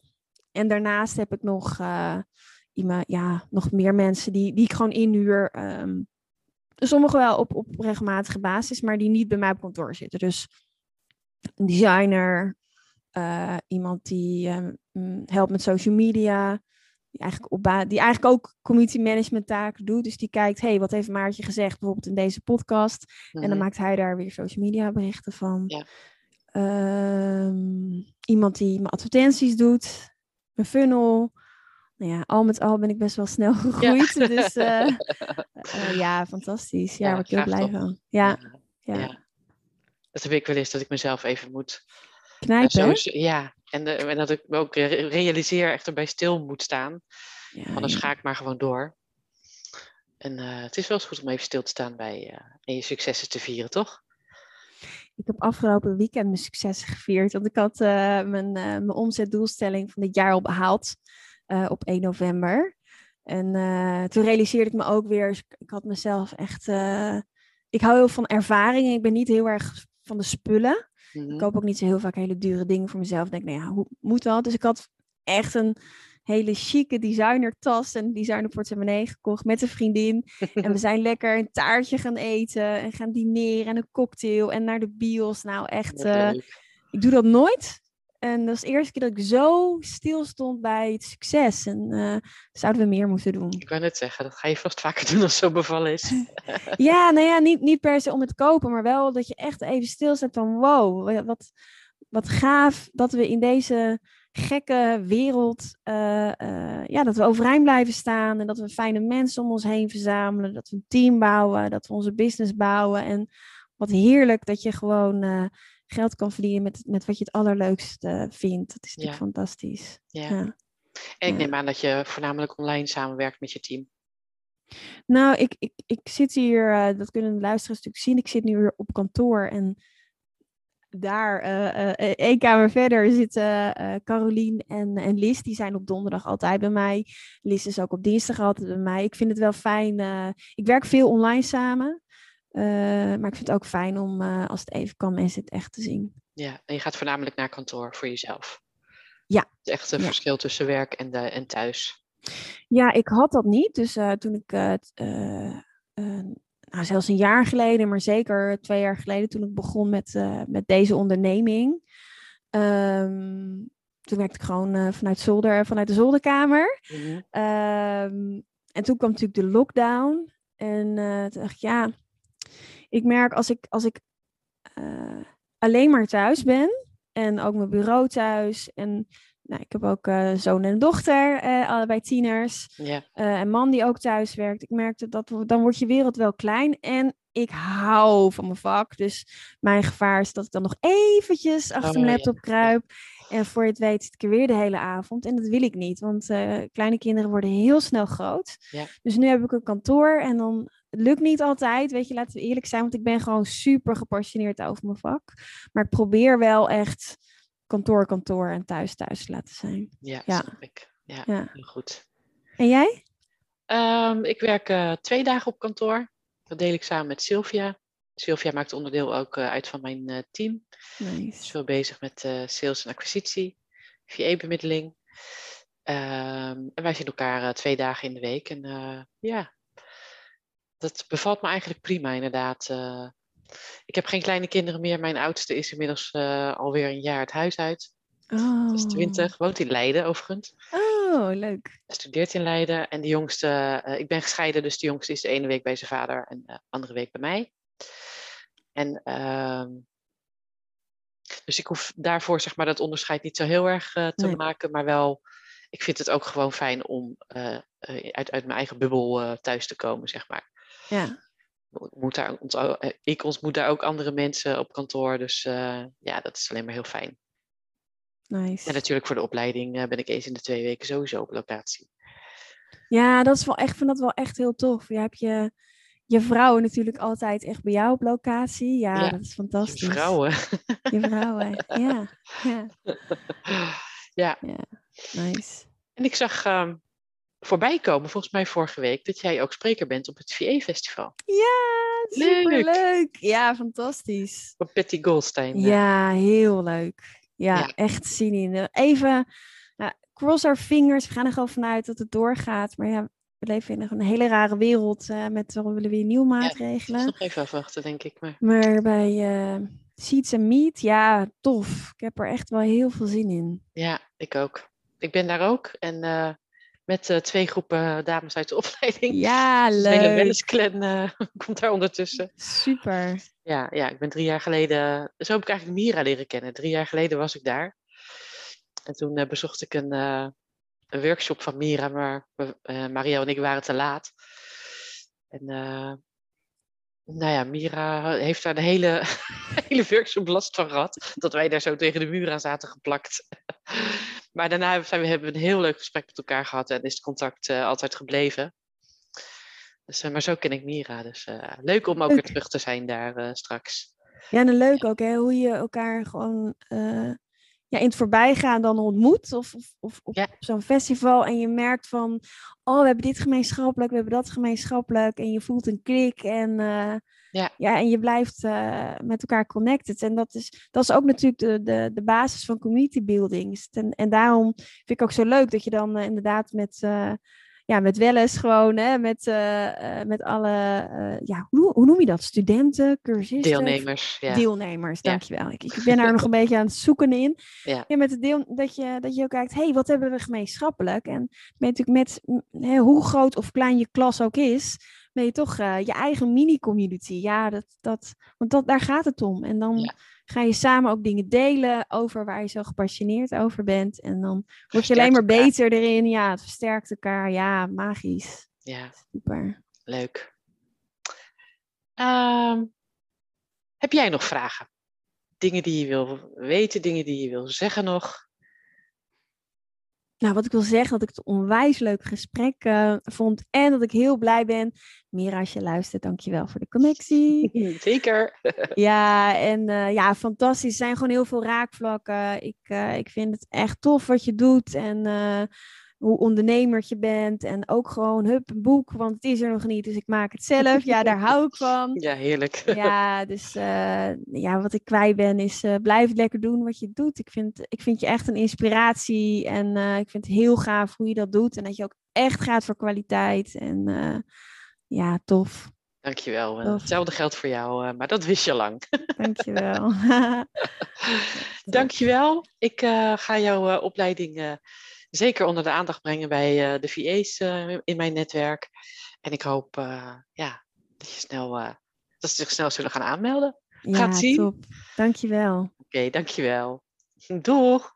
En daarnaast heb ik nog, uh, iemand, ja, nog meer mensen die, die ik gewoon inhuur. Um, sommigen wel op, op regelmatige basis, maar die niet bij mij op kantoor zitten. Dus een designer, iemand die um, helpt met social media die eigenlijk, op die eigenlijk ook community management taken doet. Dus die kijkt, hey, wat heeft Maartje gezegd bijvoorbeeld in deze podcast? En dan mhm. maakt hij daar weer social media berichten van. Ja. Um, iemand die mijn advertenties doet, mijn funnel. Nou ja, al met al ben ik best wel snel gegroeid. Ja. Dus uh, uh, ja, fantastisch. Ja, ja waar ik heel blij van. Ja. Ja. Dat heb ik wel eens, dat ik mezelf even moet... Knijpen? Zo, ja, en, de, en, dat ik me ook realiseer echt erbij stil moet staan. Ja, Anders ga ik maar gewoon door. En uh, het is wel eens goed om even stil te staan bij uh, en je successen te vieren, toch? Ik heb afgelopen weekend mijn successen gevierd. Want ik had uh, mijn, mijn omzetdoelstelling van dit jaar al behaald op 1 november. En toen realiseerde ik me ook weer, ik had mezelf echt. ik hou heel van ervaringen. Ik ben niet heel erg van de spullen. Ik mhm. koop ook niet zo heel vaak hele dure dingen voor mezelf. Ik denk, nou ja, hoe moet dat? Dus ik had echt een hele chique designertas en designer portemonnee gekocht met een vriendin. en we zijn lekker een taartje gaan eten en gaan dineren en een cocktail en naar de bios. Nou echt, uh, ik doe dat nooit. En dat is de eerste keer dat ik zo stil stond bij het succes. En uh, zouden we meer moeten doen. Ik wou net zeggen, dat ga je vast vaker doen als zo bevallen is. ja, nou ja, niet, niet per se om het kopen, maar wel dat je echt even stilzet van wow, wat, wat gaaf dat we in deze gekke wereld, uh, uh, ja, dat we overeind blijven staan en dat we fijne mensen om ons heen verzamelen, dat we een team bouwen, dat we onze business bouwen. En wat heerlijk dat je gewoon geld kan verdienen met, met wat je het allerleukste vindt. Dat is natuurlijk fantastisch. Ja. ja. En ik neem aan dat je voornamelijk online samenwerkt met je team. Nou, ik, ik, ik zit hier, uh, dat kunnen de luisteraars natuurlijk zien, ik zit nu weer op kantoor en daar, uh, uh, één kamer verder, zitten Carolien en, en Liz. Die zijn op donderdag altijd bij mij. Liz is ook op dinsdag altijd bij mij. Ik vind het wel fijn. ik werk veel online samen. Uh, maar ik vind het ook fijn om, uh, als het even kan, mensen het echt te zien. Ja, en je gaat voornamelijk naar kantoor voor jezelf. Ja. Het is echt een ja. verschil tussen werk en, de, en thuis. Ja, ik had dat niet. Dus uh, toen ik, nou, zelfs een jaar geleden, maar zeker twee jaar geleden, toen ik begon met, met deze onderneming. Um, toen werkte ik gewoon vanuit, zolder, vanuit de zolderkamer. Mm -hmm. um, en toen kwam natuurlijk de lockdown. En toen dacht ik, ja, ik merk als ik, als ik uh, alleen maar thuis ben en ook mijn bureau thuis en nou, ik heb ook uh, zoon en dochter, uh, allebei tieners. Yeah. Uh, en man die ook thuis werkt. Ik merkte dat dan wordt je wereld wel klein. En ik hou van mijn vak. Dus mijn gevaar is dat ik dan nog eventjes achter mijn laptop kruip. En voor je het weet zit ik er weer de hele avond. En dat wil ik niet, want kleine kinderen worden heel snel groot. Yeah. Dus nu heb ik een kantoor en dan lukt niet altijd, weet je, laten we eerlijk zijn, want ik ben gewoon super gepassioneerd over mijn vak. Maar ik probeer wel echt kantoor, kantoor en thuis, thuis te laten zijn. Ja, ja. snap ik. Ja, ja, heel goed. En jij? Um, ik werk uh, twee dagen op kantoor. Dat deel ik samen met Sylvia. Sylvia maakt onderdeel ook uh, uit van mijn uh, team. Nice. Is veel bezig met sales en acquisitie, VA-bemiddeling. Um, en wij zien elkaar twee dagen in de week. En ja, dat bevalt me eigenlijk prima inderdaad. Uh, Ik heb geen kleine kinderen meer. Mijn oudste is inmiddels uh, alweer een jaar het huis uit. Oh. Is 20, woont in Leiden overigens. Oh, leuk. Studeert in Leiden. En de jongste, uh, ik ben gescheiden, dus de jongste is de ene week bij zijn vader en de andere week bij mij. En uh, dus ik hoef daarvoor zeg maar dat onderscheid niet zo heel erg te Nee. maken, maar wel, ik vind het ook gewoon fijn om uh, uit, uit mijn eigen bubbel thuis te komen, zeg maar. Ja. Moet daar, ont- ik ontmoet daar ook andere mensen op kantoor, dus ja, dat is alleen maar heel fijn. Nice. En natuurlijk voor de opleiding eh, ben ik eens in de twee weken sowieso op locatie. Ja, dat is wel echt, ik vind dat wel echt heel tof. Je hebt je, je vrouwen natuurlijk altijd echt bij jou op locatie. Ja, Ja, dat is fantastisch. Je vrouwen. Je vrouwen, ja. ja. ja, Nice. en ik zag ehm, voorbij komen, volgens mij vorige week, dat jij ook spreker bent op het VE-festival. Ja, Leuk. superleuk. Ja, fantastisch. Op Betty Goldstein. Ja, heel leuk. Ja, Ja. echt zin in. Even nou, cross our fingers. We gaan er gewoon vanuit dat het doorgaat. Maar ja, we leven in een hele rare wereld eh, met we willen weer nieuwe maatregelen. nog even afwachten, denk ik. Maar Maar bij eh Seeds and Meat, ja, tof. Ik heb er echt wel heel veel zin in. ja, ik ook. Ik ben daar ook. En eh, met eh, twee groepen dames uit de opleiding. Ja, Dus de hele leuk. Wellens-clan eh, komt daar ondertussen. Super. Ja, ja, ik ben drie jaar geleden. Zo heb ik eigenlijk Mira leren kennen. Drie jaar geleden was ik daar. En toen eh, bezocht ik een, eh, een workshop van Mira, maar eh, Mario en ik waren te laat. En eh, nou ja, Mira heeft daar de hele, hele workshop last van gehad. Dat wij daar zo tegen de muur aan zaten geplakt. Maar daarna zijn we, hebben we een heel leuk gesprek met elkaar gehad en is het contact eh, altijd gebleven. Dus, eh, maar zo ken ik Mira. Dus eh, leuk om ook weer terug te zijn daar straks. Ja, en leuk ook, hè, hoe je elkaar gewoon ja, in het voorbijgaan dan ontmoet. Of, of, of op Ja. zo'n festival. En je merkt van, oh, we hebben dit gemeenschappelijk, we hebben dat gemeenschappelijk. En je voelt een klik en, Ja. ja, en je blijft eh, met elkaar connected. En dat is, dat is ook natuurlijk de, de, de basis van community building. En, en daarom vind ik ook zo leuk dat je dan eh, inderdaad met... eh, ja, met Welles gewoon, hè, met, met alle, ja, hoe, hoe noem je dat? Studenten, cursisten? Deelnemers. Ja. Deelnemers, Ja. dankjewel. Ik, ik ben daar nog een beetje aan het zoeken in. Ja. met het deel, dat, je, dat je ook kijkt, hé, hey, wat hebben we gemeenschappelijk? En natuurlijk met, hè, hoe groot of klein je klas ook is, ben je toch eh, je eigen mini-community. Ja, dat, dat, want dat, daar gaat het om. En dan Ja. ga je samen ook dingen delen over waar je zo gepassioneerd over bent. En dan word je alleen maar elkaar. beter erin. Ja, het versterkt elkaar. Ja, magisch. ja, Super. leuk. Ehm, heb jij nog vragen? Dingen die je wil weten, dingen die je wil zeggen nog? Nou, wat ik wil zeggen, dat ik het onwijs leuk gesprek eh, vond. En dat ik heel blij ben. Mira, als je luistert, dankjewel voor de connectie. Zeker. ja, en eh, ja, fantastisch. Er zijn gewoon heel veel raakvlakken. Ik, eh, ik vind het echt tof wat je doet. En hoe ondernemerd je bent. En ook gewoon, hup, een boek, want het is er nog niet. Dus ik maak het zelf. Ja, daar hou ik van. Ja, heerlijk. Ja, dus eh, ja, wat ik kwijt ben is eh, blijf lekker doen wat je doet. Ik vind, ik vind je echt een inspiratie en eh, ik vind het heel gaaf hoe je dat doet. En dat je ook echt gaat voor kwaliteit. En ja, tof. Dankjewel. Tof. Hetzelfde geldt voor jou, maar dat wist je lang. Dankjewel. Dankjewel. Ik ga jouw opleiding zeker onder de aandacht brengen bij eh, de VA's eh, in mijn netwerk. En ik hoop eh, ja, dat, je snel, dat ze zich snel zullen gaan aanmelden. ja, Gaat zien. top. Dankjewel. Oké, dankjewel. Doeg!